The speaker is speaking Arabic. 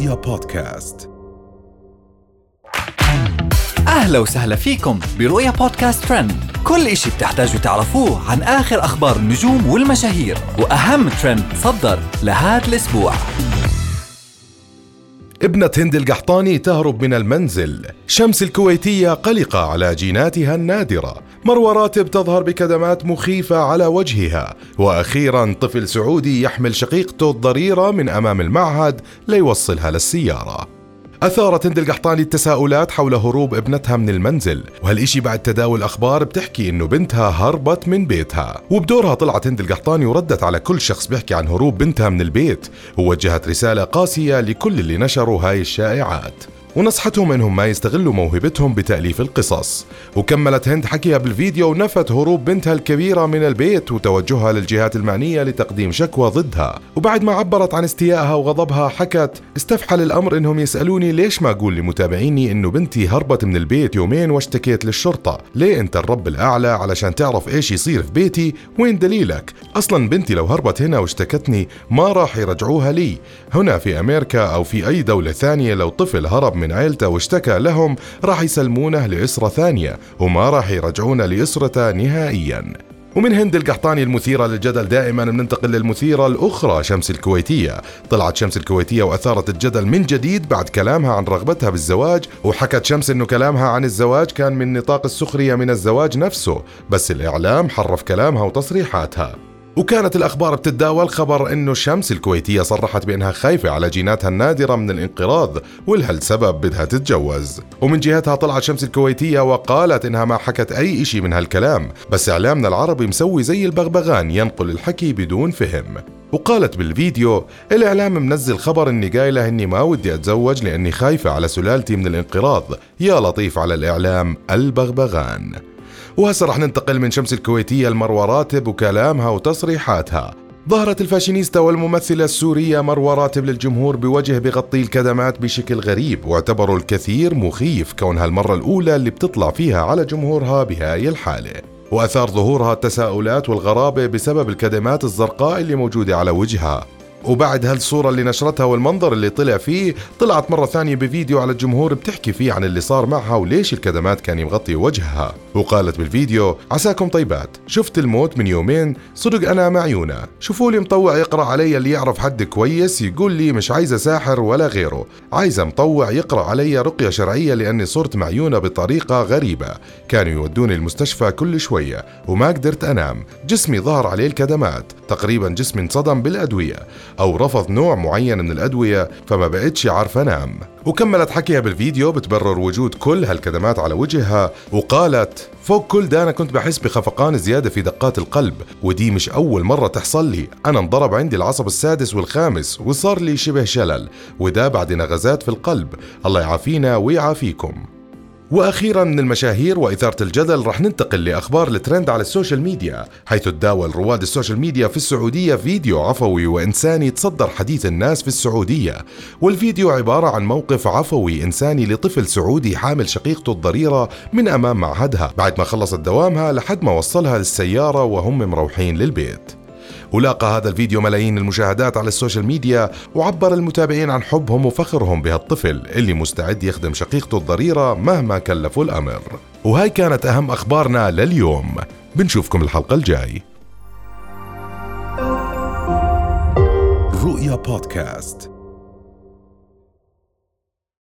رؤيا بودكاست. أهلا وسهلا فيكم برؤيا بودكاست ترند. كل إشي بتحتاجوا تعرفوه عن آخر أخبار النجوم والمشاهير وأهم ترند صدر لهذا الأسبوع. ابنة هند القحطاني تهرب من المنزل. شمس الكويتية قلقة على جيناتها النادرة. مروة راتب تظهر بكدمات مخيفة على وجهها. وأخيرا طفل سعودي يحمل شقيقته الضريرة من أمام المعهد ليوصلها للسيارة. أثارت هند القحطاني التساؤلات حول هروب ابنتها من المنزل. وهالإشي بعد تداول أخبار بتحكي إنه بنتها هربت من بيتها. وبدورها طلعت هند القحطاني وردت على كل شخص بيحكي عن هروب بنتها من البيت. ووجهت رسالة قاسية لكل اللي نشروا هاي الشائعات. ونصحتهم انهم ما يستغلوا موهبتهم بتأليف القصص. وكملت هند حكيها بالفيديو ونفت هروب بنتها الكبيرة من البيت وتوجهها للجهات المعنية لتقديم شكوى ضدها. وبعد ما عبرت عن استيائها وغضبها حكت استفحل الأمر إنهم يسألوني ليش ما أقول لمتابعيني إنه بنتي هربت من البيت يومين واشتكيت للشرطة. ليه أنت الرب الأعلى علشان تعرف إيش يصير في بيتي؟ وين دليلك؟ أصلا بنتي لو هربت هنا واشتكتني ما راح يرجعوها لي. هنا في أمريكا أو في أي دولة ثانية لو طفل هرب من عيلته واشتكى لهم راح يسلمونه لأسرة ثانية. وما راح يرجعونه لأسرته نهائيا. ومن هند القحطاني المثيرة للجدل دائما بننتقل للمثيرة الأخرى شمس الكويتية. طلعت شمس الكويتية وأثارت الجدل من جديد بعد كلامها عن رغبتها بالزواج وحكت شمس أنه كلامها عن الزواج كان من نطاق السخرية من الزواج نفسه. بس الإعلام حرف كلامها وتصريحاتها. وكانت الأخبار بتتداول خبر أنه الشمس الكويتية صرحت بأنها خايفة على جيناتها النادرة من الانقراض ولهالسبب بدها تتجوز. ومن جهتها طلعت شمس الكويتية وقالت إنها ما حكت أي إشي من هالكلام بس إعلامنا العربي مسوي زي البغبغان ينقل الحكي بدون فهم. وقالت بالفيديو الإعلام منزل خبر إني قايلة إني ما ودي أتزوج لأني خايفة على سلالتي من الانقراض. يا لطيف على الإعلام البغبغان. وهسه رح ننتقل من شمس الكويتية لمروة راتب وكلامها وتصريحاتها. ظهرت الفاشينيستا والممثلة السورية مروة راتب للجمهور بوجه بغطي الكدمات بشكل غريب واعتبروا الكثير مخيف كونها المرة الأولى اللي بتطلع فيها على جمهورها بهاي الحالة. وأثار ظهورها التساؤلات والغرابة بسبب الكدمات الزرقاء اللي موجودة على وجهها. وبعد هالصورة اللي نشرتها والمنظر اللي طلع فيه طلعت مرة ثانية بفيديو على الجمهور بتحكي فيه عن اللي صار معها وليش الكدمات كان مغطي وجهها. وقالت بالفيديو عساكم طيبات شفت الموت من يومين صدق أنا معيونة شوفوا لي مطوع يقرأ علي اللي يعرف حد كويس يقول لي مش عايزة ساحر ولا غيره. عايزة مطوع يقرأ علي رقية شرعية لأني صرت معيونة بطريقة غريبة. كانوا يودوني المستشفى كل شوية وما قدرت أنام. جسمي ظهر عليه الكدمات. تقريبا جسمي انصدم بالأدوية أو رفض نوع معين من الأدوية فما بقتش عارف أنام. وكملت حكيها بالفيديو بتبرر وجود كل هالكدمات على وجهها وقالت فوق كل ده أنا كنت بحس بخفقان زيادة في دقات القلب ودي مش أول مرة تحصل لي. أنا انضرب عندي العصب السادس والخامس وصار لي شبه شلل وده بعد نغزات في القلب. الله يعافينا ويعافيكم. وأخيرا من المشاهير واثاره الجدل رح ننتقل لأخبار الترند على السوشيال ميديا حيث تداول رواد السوشيال ميديا في السعودية فيديو عفوي وإنساني تصدر حديث الناس في السعودية. والفيديو عبارة عن موقف عفوي إنساني لطفل سعودي حامل شقيقته الضريرة من أمام معهدها. بعد ما خلصت دوامها لحد ما وصلها للسيارة وهم مروحين للبيت. ولاقى هذا الفيديو ملايين المشاهدات على السوشيال ميديا وعبر المتابعين عن حبهم وفخرهم بهالطفل اللي مستعد يخدم شقيقته الضريرة مهما كلفوا الأمر. وهاي كانت أهم أخبارنا لليوم. بنشوفكم الحلقة الجاي. رؤيا بودكاست.